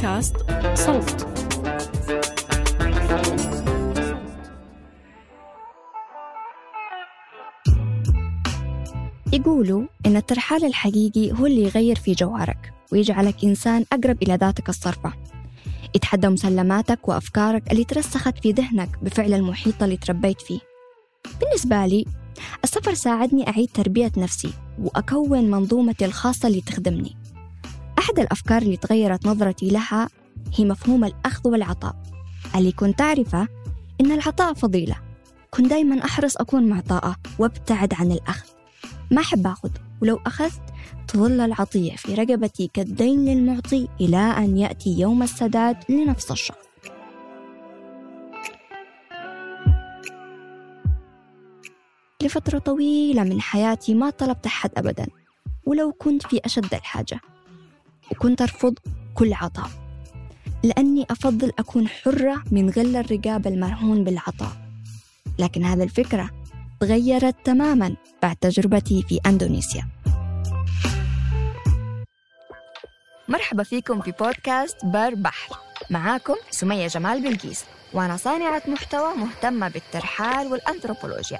بودكاست صوت. يقولوا إن الترحال الحقيقي هو اللي يغير في جوهرك ويجعلك إنسان أقرب إلى ذاتك الصرفة. يتحدى مسلماتك وأفكارك اللي ترسخت في ذهنك بفعل المحيط اللي تربيت فيه. بالنسبة لي السفر ساعدني أعيد تربية نفسي وأكون منظومتي الخاصة اللي تخدمني. أحد الأفكار اللي تغيرت نظرتي لها هي مفهوم الأخذ والعطاء. اللي كنت أعرفه إن العطاء فضيلة. كنت دايما أحرص أكون معطاءة وأبتعد عن الأخذ. ما أحب أخذ ولو أخذت تظل العطية في رقبتي كالدين للمعطي إلى أن يأتي يوم السداد لنفس الشخص. لفترة طويلة من حياتي ما طلبت أحد أبدا ولو كنت في أشد الحاجة. وكنت أرفض كل عطاء. لأني أفضل أكون حرة من غل الرقاب المرهون بالعطاء. لكن هذه الفكرة تغيرت تماما بعد تجربتي في أندونيسيا. مرحبا فيكم في بودكاست بر بحر. معاكم سمية جمال بلقيس وأنا صانعة محتوى مهتمة بالترحال والأنثروبولوجيا.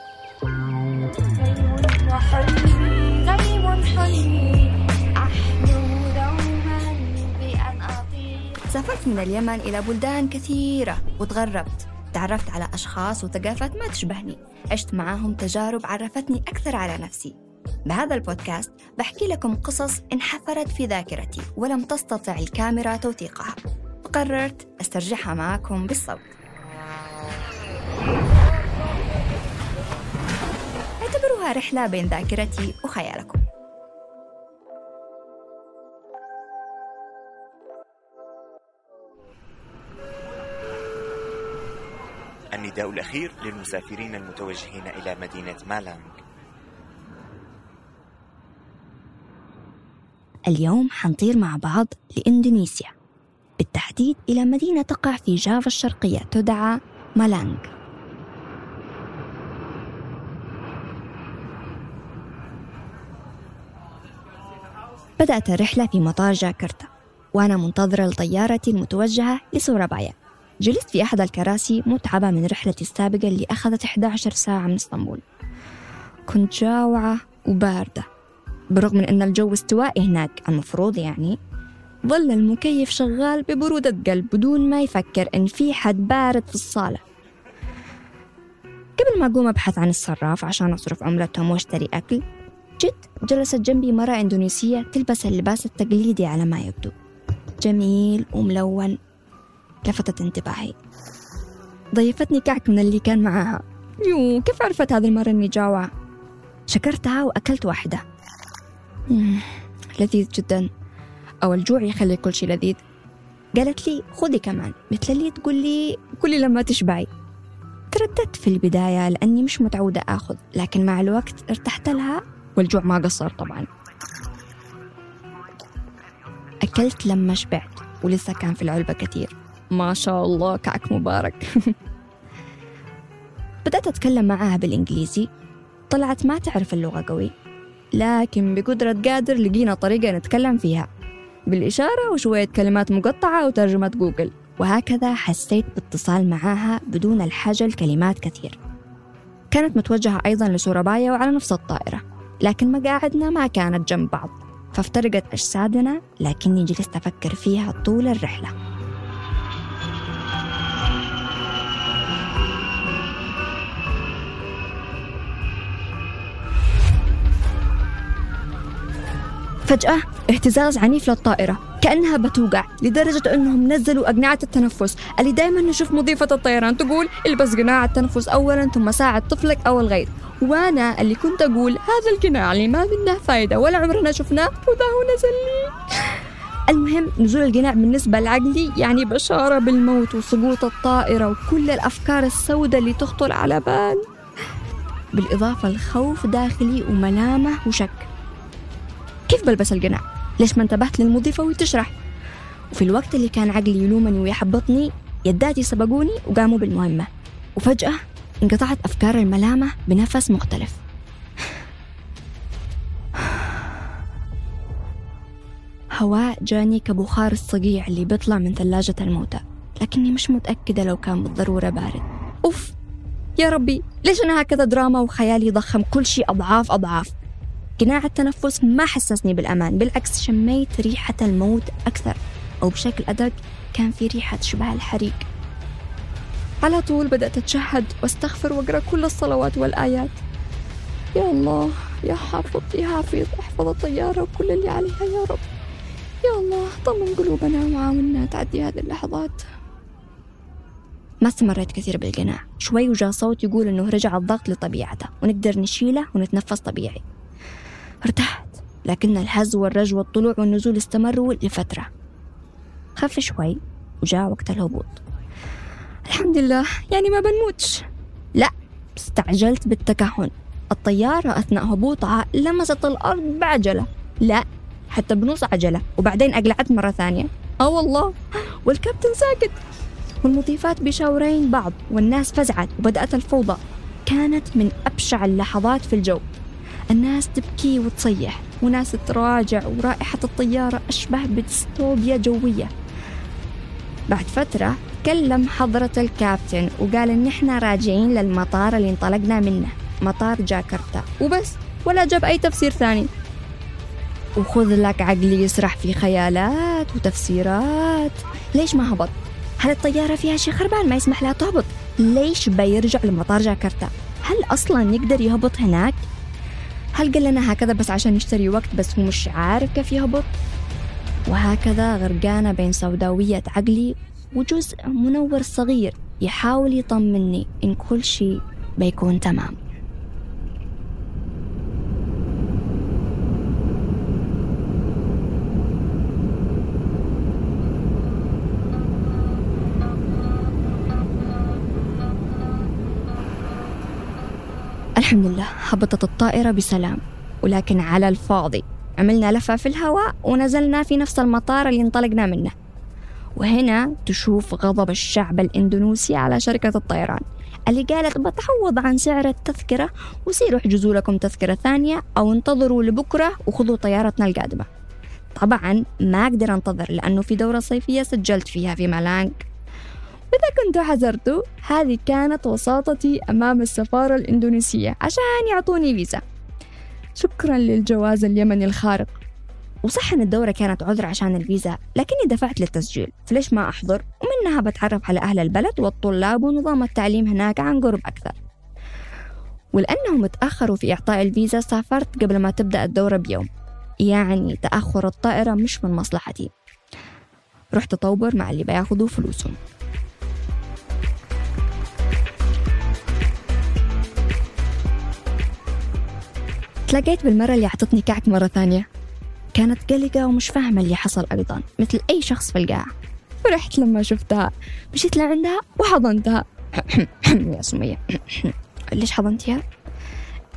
سافرت من اليمن إلى بلدان كثيرة وتغربت. تعرفت على أشخاص وثقافات ما تشبهني. عشت معاهم تجارب عرفتني أكثر على نفسي. بهذا البودكاست بحكي لكم قصص انحفرت في ذاكرتي ولم تستطع الكاميرا توثيقها. وقررت أسترجعها معكم بالصوت. اعتبروها رحلة بين ذاكرتي وخيالكم. النداء الأخير للمسافرين المتوجهين إلى مدينة مالانج اليوم حنطير مع بعض لإندونيسيا. بالتحديد إلى مدينة تقع في جافا الشرقية تدعى مالانج بدأت الرحلة في مطار جاكرتا وأنا منتظرة لطيارتي المتوجهة لسورابايا. جلست في أحد الكراسي متعبة من رحلتي السابقة اللي أخذت 11 ساعة من إسطنبول. كنت جاوعة وباردة برغم من أن الجو استوائي هناك المفروض يعني ظل المكيف شغال ببرودة قلب بدون ما يفكر إن في حد بارد في الصالة. قبل ما أقوم أبحث عن الصراف عشان أصرف عملتهم وأشتري أكل جت جلست جنبي مرة إندونيسية تلبس اللباس التقليدي على ما يبدو. جميل وملون. لفتت انتباهي. ضيفتني كعك من اللي كان معاها. يو كيف عرفت هذه المرة إني جاوعة شكرتها وأكلت واحدة. لذيذ جدا. أو الجوع يخلي كل شيء لذيذ. قالت لي خذي كمان. مثل اللي تقول لي كلي لما تشبعي. ترددت في البداية لأني مش متعودة آخذ لكن مع الوقت ارتحت لها والجوع ما قصر طبعا. أكلت لما شبعت ولسه كان في العلبة كثير. ما شاء الله كعك مبارك. بدأت أتكلم معاها بالإنجليزي. طلعت ما تعرف اللغة قوي لكن بقدرة قادر لقينا طريقة نتكلم فيها. بالإشارة وشوية كلمات مقطعة وترجمة جوجل. وهكذا حسيت باتصال معاها بدون الحاجة لكلمات كثير. كانت متوجهة أيضا لسورابايا وعلى نفس الطائرة لكن مقاعدنا ما كانت جنب بعض. فافترقت أجسادنا لكني جلست أفكر فيها طول الرحلة. فجأة اهتزاز عنيف للطائرة كأنها بتوقع لدرجة أنهم نزلوا أقنعة التنفس. اللي دائما نشوف مضيفة الطيران تقول البس قناع التنفس أولا ثم ساعد طفلك أو الغير وأنا اللي كنت أقول هذا القناع اللي ما منه فايدة ولا عمرنا شفناه وذا هو نزل لي. المهم نزول القناع بالنسبة لعقلي يعني بشارة بالموت وسقوط الطائرة وكل الأفكار السوداء اللي تخطر على بال. بالإضافة لخوف داخلي وملامة وشك. كيف بلبس القناع؟ ليش ما انتبهت للمضيفة وهي؟ وفي الوقت اللي كان عقلي يلومني ويحبطني يداتي سبقوني وقاموا بالمهمة. وفجأة انقطعت أفكار الملامة بنفس مختلف. هواء جاني كبخار الصقيع اللي بيطلع من ثلاجة الموتى. لكني مش متأكدة لو كان بالضرورة بارد. أوف! يا ربي ليش أنا هكذا دراما وخيالي ضخم كل شيء أضعاف أضعاف؟ قناع التنفس ما حسسني بالأمان بالعكس شميت ريحة الموت أكثر أو بشكل أدق كان في ريحة شبه الحريق. على طول بدأت أتشهد وأستغفر وأقرأ كل الصلوات والآيات. يا الله يا حافظ يا حافظ احفظ الطيارة وكل اللي عليها يا رب. يا الله طمن قلوبنا وعاوننا تعدي هذه اللحظات. ما استمريت كثير بالقناع. شوي وجاء صوت يقول إنه رجع الضغط لطبيعته ونقدر نشيله ونتنفس طبيعي. ارتحت لكن الهز والرج والطلوع والنزول استمروا لفترة. خف شوي وجاء وقت الهبوط. الحمد لله يعني ما بنموتش. لا استعجلت بالتكهن. الطيارة أثناء هبوطها لمست الأرض بعجلة. لا حتى بنص عجلة وبعدين أقلعت مرة ثانية. آه والله والكابتن ساكت. والمضيفات بيشاورين بعض والناس فزعت وبدأت الفوضى. كانت من أبشع اللحظات في الجو. الناس تبكي وتصيح وناس تراجع ورائحة الطيارة أشبه بديستوبيا جوية بعد فترة تكلم حضرة الكابتن وقال إن إحنا راجعين للمطار اللي انطلقنا منه مطار جاكرتا وبس ولا جاب أي تفسير ثاني وخذ لك عقلي يسرح في خيالات وتفسيرات ليش ما هبط؟ هل الطيارة فيها شي خربان ما يسمح لها تهبط؟ ليش بيرجع لمطار جاكرتا؟ هل أصلا يقدر يهبط هناك؟ هل قال لنا هكذا بس عشان يشتري وقت بس هو مش عارف كيف يهبط؟ وهكذا غرقانة بين سوداوية عقلي وجزء منور صغير يحاول يطمني إن كل شيء بيكون تمام الحمد لله هبطت الطائرة بسلام. ولكن على الفاضي. عملنا لفة في الهواء ونزلنا في نفس المطار اللي انطلقنا منه. وهنا تشوف غضب الشعب الإندونيسي على شركة الطيران. اللي قالت بتعوض عن سعر التذكرة وسيروا احجزوا لكم تذكرة ثانية أو انتظروا لبكرة وخذوا طيارتنا القادمة. طبعا ما أقدر أنتظر لأنه في دورة صيفية سجلت فيها في مالانج وإذا كنتوا حذرتوا هذه كانت وساطتي أمام السفارة الإندونيسية عشان يعطوني فيزا. شكرا للجواز اليمني الخارق. وصح أن الدورة كانت عذر عشان الفيزا لكني دفعت للتسجيل. فليش ما أحضر؟ ومنها بتعرف على أهل البلد والطلاب ونظام التعليم هناك عن قرب أكثر. ولأنهم تأخروا في إعطاء الفيزا سافرت قبل ما تبدأ الدورة بيوم. يعني تأخر الطائرة مش من مصلحتي. رحت أطوبر مع اللي بياخذوا فلوسهم. تلاقيت بالمرة اللي أعطتني كعك مرة ثانية. كانت قلقة ومش فاهمة اللي حصل أيضا مثل أي شخص في القاعة فرحت لما شفتها. مشيت لعندها وحضنتها. يا سمية. ليش حضنتيها؟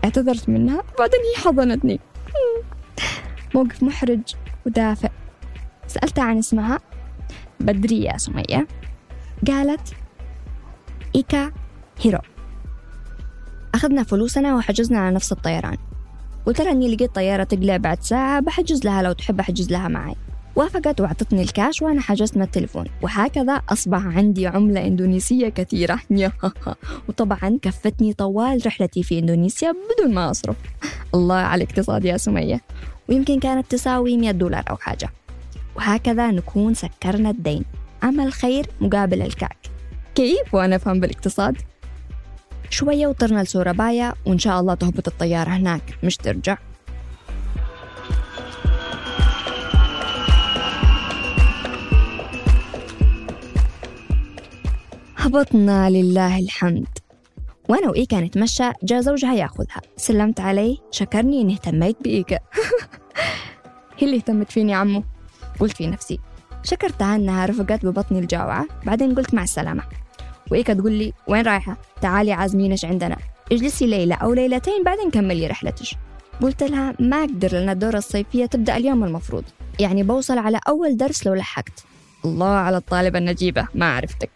اعتذرت منها. بعدين هي حضنتني. موقف محرج ودافئ. سألتها عن اسمها. بدرية يا سمية. قالت إيكا هيرو. أخذنا فلوسنا وحجزنا على نفس الطيران. قلت لها إني لقيت طيارة تقلع بعد ساعة بحجز لها لو تحب أحجز لها معي. وافقت وأعطتني الكاش وأنا حجزت من التليفون. وهكذا أصبح عندي عملة إندونيسية كثيرة. وطبعا كفتني طوال رحلتي في إندونيسيا بدون ما أصرف. الله على الاقتصاد يا سمية. ويمكن كانت تساوي 100 دولار أو حاجة. وهكذا نكون سكرنا الدين. عمل خير مقابل الكعك كيف وأنا أفهم بالاقتصاد؟ شوية وطرنا لسورابايا وإن شاء الله تهبط الطيارة هناك. مش ترجع. هبطنا لله الحمد. وأنا وإيكا نتمشى جاء زوجها ياخذها. سلمت عليه شكرني إني اهتميت بإيكا هي اللي اهتمت فيني عمو. قلت في نفسي شكرتها إنها رفقت ببطني الجاوعة بعدين قلت مع السلامة. وإيكا تقول لي وين رايحة? تعالي عازمينش عندنا؟ اجلسي ليلة أو ليلتين بعدين كملي رحلتك. قلت لها ما أقدر لأن الدورة الصيفية تبدأ اليوم المفروض. يعني بوصل على أول درس لو لحقت. الله على الطالبة النجيبة ما عرفتك.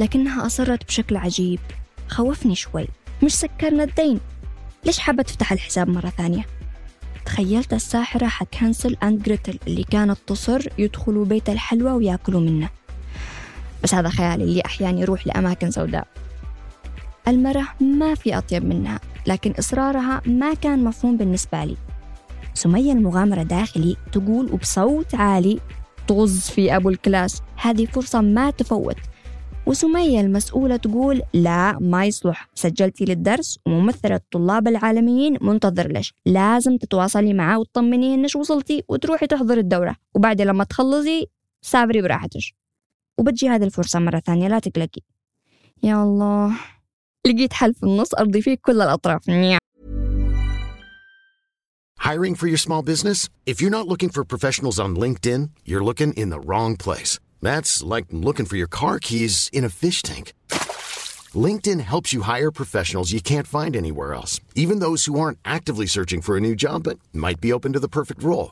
لكنها أصرت بشكل عجيب. خوفني شوي. مش سكرنا الدين. ليش حابة تفتح الحساب مرة ثانية؟ تخيلت الساحرة حتهنسل أند جريتل اللي كانت تصر يدخلوا بيت الحلوى ويأكلوا منه. بس هذا خيالي اللي أحيانا يروح لأماكن سوداء. المرة ما في أطيب منها لكن إصرارها ما كان مفهوم بالنسبة لي. سمية المغامرة داخلي تقول وبصوت عالي طز في أبو ال class هذه فرصة ما تفوت. وسمية المسؤولة تقول لا ما يصلح. سجلتي للدرس وممثلة الطلاب العالميين منتظر لش لازم تتواصلي معاه وتطمنيه انش وصلتي وتروحي تحضر الدورة. وبعد لما تخلصي سافري براحتك. وبتجي هذه الفرصة مرة ثانية لا تقلقي يا الله لقيت حل في النص أرضي فيه كل الأطراف نيا. Hiring for your small business? If you're not looking for professionals on LinkedIn, you're looking in the wrong place. That's like looking for your car keys in a fish tank. LinkedIn helps you hire professionals you can't find anywhere else, even those who aren't actively searching for a new job but might be open to the perfect role.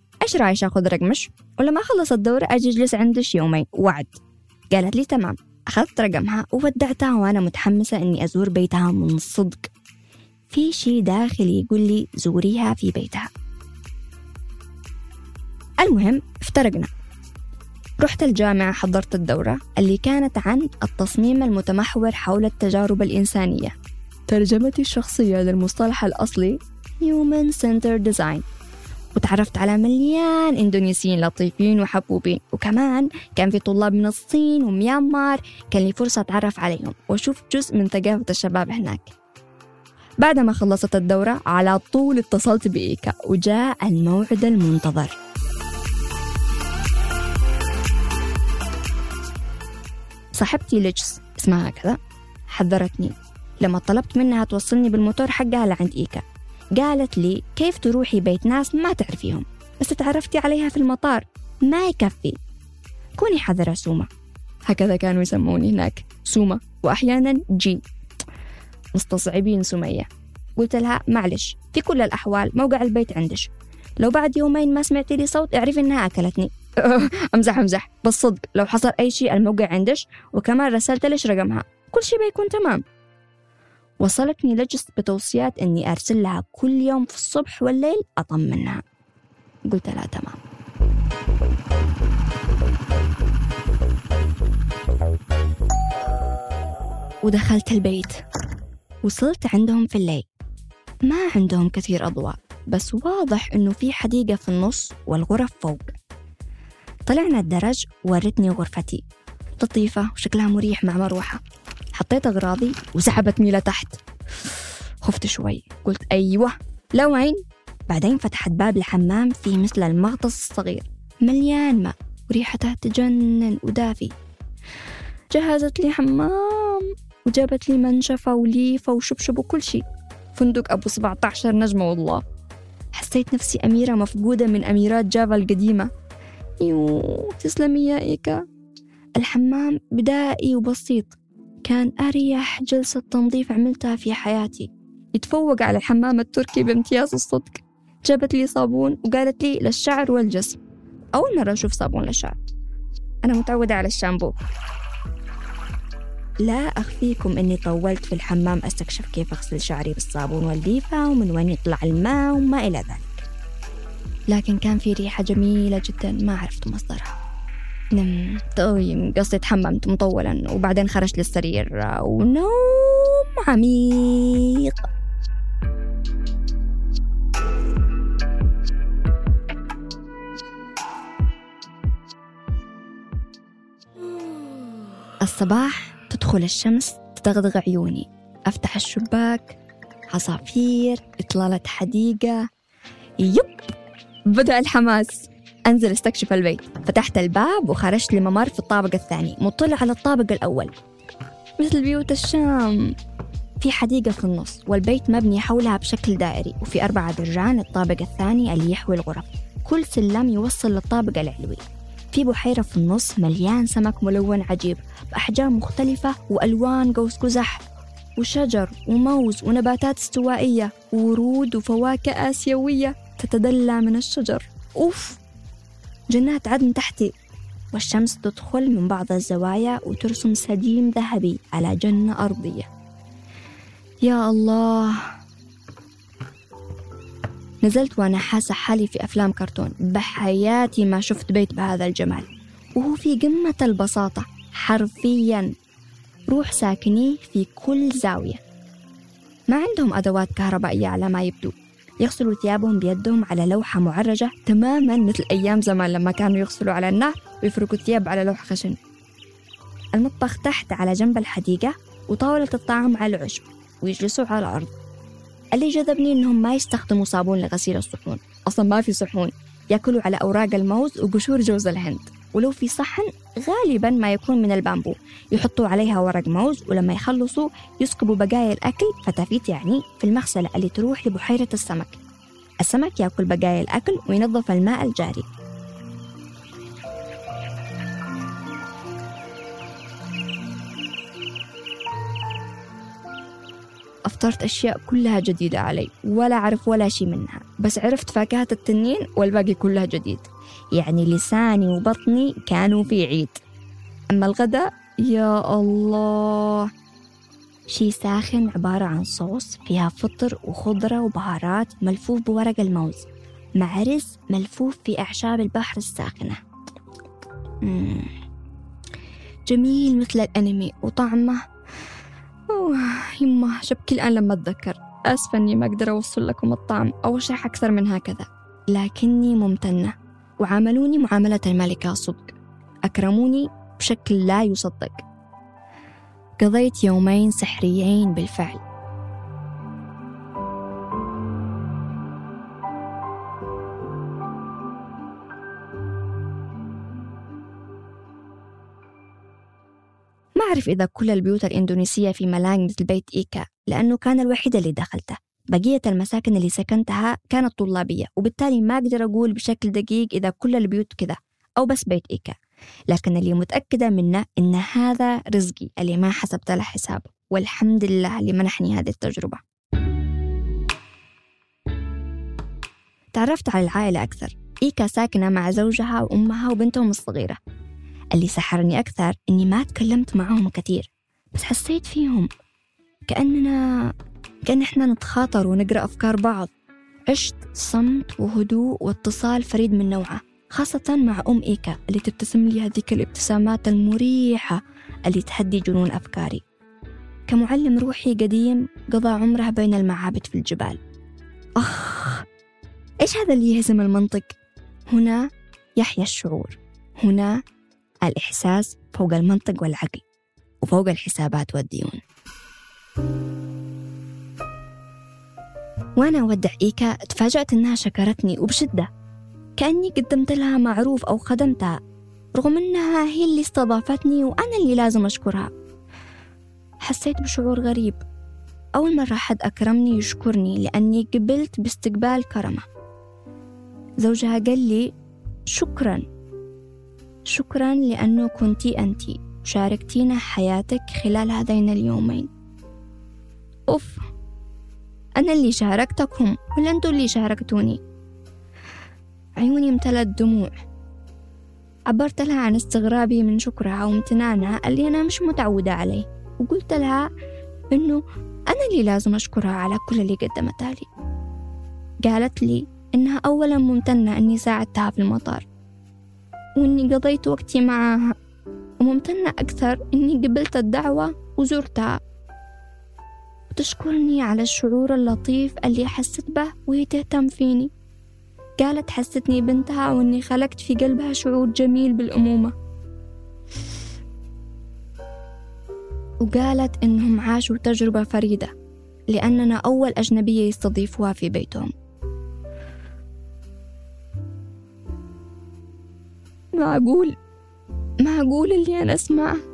إيش رايش أخذ رقمش؟ ولما أخلص الدورة أجي أجلس عندش يومين. وعد. قالت لي تمام. أخذت رقمها وودعتها وأنا متحمسة إني أزور بيتها من صدق. في شي داخلي يقول لي زوريها في بيتها. المهم افترقنا. رحت الجامعة حضرت الدورة اللي كانت عن التصميم المتمحور حول التجارب الإنسانية. ترجمتي الشخصية للمصطلح الأصلي Human Centered Design. وتعرفت على مليان إندونيسيين لطيفين وحبوبين. وكمان كان في طلاب من الصين وميانمار كان لي فرصة أتعرف عليهم وأشوف جزء من ثقافة الشباب هناك. بعد ما خلصت الدورة على طول اتصلت بإيكا وجاء الموعد المنتظر. صاحبتي ليجس اسمها كذا حذرتني. لما طلبت منها توصلني بالموتور حقها لعند إيكا. قالت لي كيف تروحي بيت ناس ما تعرفيهم؟ بس تعرفتي عليها في المطار. ما يكفي. كوني حذرة سومة. هكذا كانوا يسموني هناك. سومة. وأحيانا جي. مستصعبين سمية. قلت لها معلش في كل الأحوال موقع البيت عندش لو بعد يومين ما سمعتي لي صوت اعرفي إنها أكلتني. أمزح أمزح. بالصدق لو حصل أي شيء الموقع عندش وكمان رسلت لش رقمها. كل شيء بيكون تمام. وصلتني لجس بتوصيات إني أرسل لها كل يوم في الصبح والليل أطمنها. قلت لها تمام. ودخلت البيت. وصلت عندهم في الليل. ما عندهم كثير أضواء بس واضح إنه في حديقة في النص والغرف فوق. طلعنا الدرج ورتني غرفتي. لطيفة وشكلها مريح مع مروحة. حطيت أغراضي وسحبتني لتحت خفت شوي. قلت أيوة. لو عين بعدين فتحت باب الحمام فيه مثل المغطس الصغير. مليان ماء. وريحته تجنن ودافي. جهزت لي حمام. وجابت لي منشفة وليفة وشبشب وكل شيء فندق أبو 17 نجمة والله. حسيت نفسي أميرة مفقودة من أميرات جافا القديمة. يو تسلمي يا إيكا الحمام بدائي وبسيط. كان أريح جلسة تنظيف عملتها في حياتي. يتفوق على الحمام التركي بامتياز الصدق. جابت لي صابون وقالت لي للشعر والجسم. أول مرة أشوف صابون للشعر. أنا متعودة على الشامبو. لا أخفيكم أني طولت في الحمام أستكشف كيف أغسل شعري بالصابون والليفة ومن وين يطلع الماء وما إلى ذلك. لكن كان في ريحة جميلة جدا ما عرفت مصدرها. نمت قصدي تحممت مطولا وبعدين خرجت للسرير. ونوم عميق. الصباح تدخل الشمس تدغدغ عيوني. أفتح الشباك عصافير إطلالة حديقة. يب بدأ الحماس. أنزل استكشف البيت. فتحت الباب وخرجت لممر في الطابق الثاني. مطلع على الطابق الأول. مثل بيوت الشام. في حديقة في النص والبيت مبني حولها بشكل دائري. وفي أربعة درجان الطابق الثاني اللي يحوي الغرف كل سلم يوصل للطابق العلوي. في بحيرة في النص مليان سمك ملون عجيب. بأحجام مختلفة وألوان قوس قزح وشجر وموز ونباتات استوائية وورود وفواكه آسيوية تتدلى من الشجر. أوف! جنات عدن تحتي. والشمس تدخل من بعض الزوايا وترسم سديم ذهبي على جنة أرضية. يا الله. نزلت وأنا حاسة حالي في أفلام كرتون. بحياتي ما شفت بيت بهذا الجمال. وهو في قمة البساطة. حرفيا. روح ساكنيه في كل زاوية. ما عندهم أدوات كهربائية على ما يبدو. يغسلوا ثيابهم بيدهم على لوحة معرجة تماما مثل أيام زمان لما كانوا يغسلوا على النار ويفركوا الثياب على لوح خشن. المطبخ تحت على جنب الحديقة وطاولة الطعام على العشب ويجلسوا على الأرض. اللي جذبني إنهم ما يستخدموا صابون لغسيل الصحون. أصلا ما في صحون. يأكلوا على أوراق الموز وقشور جوز الهند. ولو في صحن غالبا ما يكون من البامبو. يحطوا عليها ورق موز ولما يخلصوا يسكبوا بقايا الأكل فتافيت يعني في المغسلة اللي تروح لبحيرة السمك. السمك يأكل بقايا الأكل وينظف الماء الجاري. أفطرت أشياء كلها جديدة علي ولا أعرف ولا شيء منها. بس عرفت فاكهة التنين والباقي كلها جديد. يعني لساني وبطني كانوا في عيد. أما الغداء يا الله. شي ساخن عبارة عن صوص فيها فطر وخضرة وبهارات ملفوف بورق الموز. مع رز ملفوف في أعشاب البحر الساخنة. مم. جميل مثل الأنمي وطعمه. أوه يمه شبكي الآن لما أتذكر. آسفة إني ما أقدر أوصل لكم الطعم. أو أشرح أكثر من هكذا. لكني ممتنة. وعاملوني معاملة الملكة صدق. أكرموني بشكل لا يصدق. قضيت يومين سحريين بالفعل. ما أعرف إذا كل البيوت الإندونيسية في ملاك مثل بيت إيكا لأنه كان الوحيد اللي دخلته. بقية المساكن اللي سكنتها كانت طلابية وبالتالي ما أقدر أقول بشكل دقيق إذا كل البيوت كذا أو بس بيت إيكا. لكن اللي متأكدة منه إن هذا رزقي اللي ما حسبت له حساب. والحمد لله اللي منحني هذه التجربة. تعرفت على العائلة أكثر. إيكا ساكنة مع زوجها وأمها وبنتهم الصغيرة. اللي سحرني أكثر إني ما تكلمت معهم كثير بس حسيت فيهم كأننا كأن إحنا نتخاطر ونقرأ أفكار بعض. عشت صمت وهدوء واتصال فريد من نوعه خاصة مع أم إيكا اللي تبتسم لي هذيك الابتسامات المريحة اللي تهدي جنون أفكاري. كمعلم روحي قديم قضى عمره بين المعابد في الجبال. أخ إيش هذا اللي يهزم المنطق؟ هنا يحيا الشعور هنا الإحساس فوق المنطق والعقل وفوق الحسابات والديون. وأنا أودع إيكا تفاجأت إنها شكرتني وبشدة. كأني قدمت لها معروف أو خدمتها رغم إنها هي اللي استضافتني وأنا اللي لازم أشكرها. حسيت بشعور غريب. أول مرة حد أكرمني يشكرني لأني قبلت باستقبال كرمه. زوجها قال لي شكرا. شكرا لأنه كنتي أنتي شاركتينا حياتك خلال هذين اليومين. أوف. أنا اللي شاركتكم ولا أنتوا اللي شاركتوني. عيوني امتلت دموع. عبرت لها عن استغرابي من شكرها وامتنانها اللي أنا مش متعودة عليه وقلت لها إنه أنا اللي لازم أشكرها على كل اللي قدمتها لي. قالت لي إنها أولا ممتنة إني ساعدتها في المطار وإني قضيت وقتي معاها وممتنة أكثر إني قبلت الدعوة وزرتها. وتشكرني على الشعور اللطيف اللي حست به وهي تهتم فيني. قالت حستني بنتها وإني خلقت في قلبها شعور جميل بالأمومة. وقالت إنهم عاشوا تجربة فريدة لأننا أول أجنبية يستضيفوها في بيتهم. معقول معقول اللي أنا أسمعه.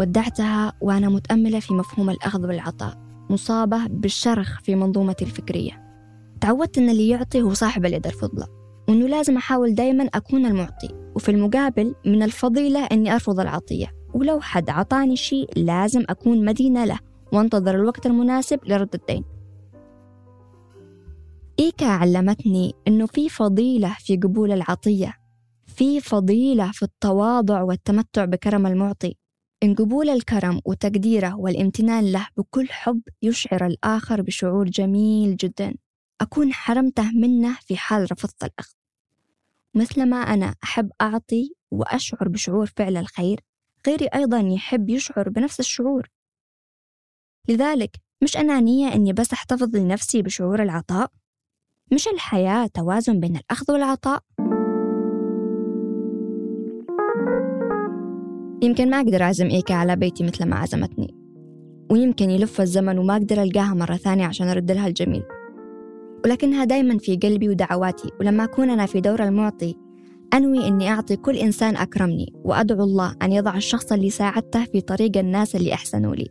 ودعتها وأنا متأملة في مفهوم الأخذ والعطاء مصابة بالشرخ في منظومتي الفكرية. تعودت أن اللي يعطي هو صاحب اليد الفضلى وأنه لازم أحاول دايما أكون المعطي وفي المقابل من الفضيلة أني أرفض العطية. ولو حد عطاني شيء لازم أكون مدينة له وأنتظر الوقت المناسب لرد الدين. إيكا علمتني إنه في فضيلة في قبول العطية في فضيلة في التواضع والتمتع بكرم المعطي. إن قبول الكرم وتقديره والامتنان له بكل حب يشعر الآخر بشعور جميل جدا. أكون حرمته منه في حال رفضت الأخذ. مثلما أنا أحب أعطي وأشعر بشعور فعل الخير غيري أيضا يحب يشعر بنفس الشعور. لذلك مش أنانية إني بس أحتفظ لنفسي بشعور العطاء؟ مش الحياة توازن بين الأخذ والعطاء؟ يمكن ما أقدر أعزم إيكا على بيتي مثل ما عزمتني. ويمكن يلف الزمن وما أقدر ألقاها مرة ثانية عشان أرد لها الجميل. ولكنها دايما في قلبي ودعواتي ولما أكون أنا في دور المعطي أنوي أني أعطي كل إنسان أكرمني وأدعو الله أن يضع الشخص اللي ساعدته في طريق الناس اللي أحسنوا لي.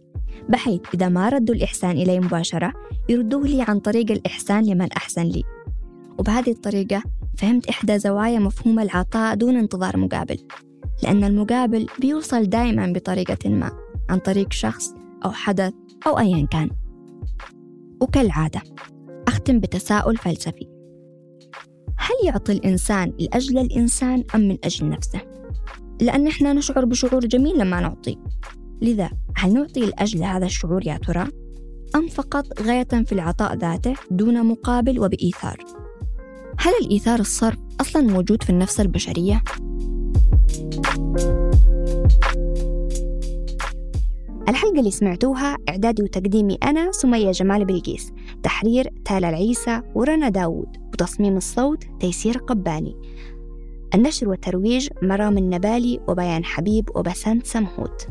بحيث إذا ما ردوا الإحسان إلي مباشرة يردوه لي عن طريق الإحسان لمن أحسن لي. وبهذه الطريقة فهمت إحدى زوايا مفهوم العطاء دون انتظار مقابل. لأن المقابل بيوصل دائما بطريقة ما عن طريق شخص أو حدث أو أيا كان وكالعادة أختم بتساؤل فلسفي هل يعطي الإنسان لأجل الإنسان أم من أجل نفسه؟ لأن إحنا نشعر بشعور جميل لما نعطي لذا هل نعطي لأجل هذا الشعور يا ترى؟ أم فقط غاية في العطاء ذاته دون مقابل وبإيثار؟ هل الإيثار الصرف أصلا موجود في النفس البشرية؟ الحلقة اللي سمعتوها إعدادي وتقديمي أنا سمية جمال بلقيس تحرير تالا العيسى ورنا داود وتصميم الصوت تيسير قباني. النشر والترويج مرام النبالي وبيان حبيب وبسنت سمهوت.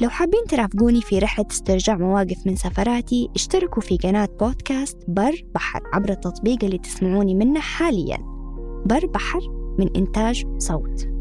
لو حابين ترافقوني في رحلة استرجاع مواقف من سفراتي اشتركوا في قناة بودكاست بر بحر عبر التطبيق اللي تسمعوني منه حاليا. بر بحر من إنتاج صوت.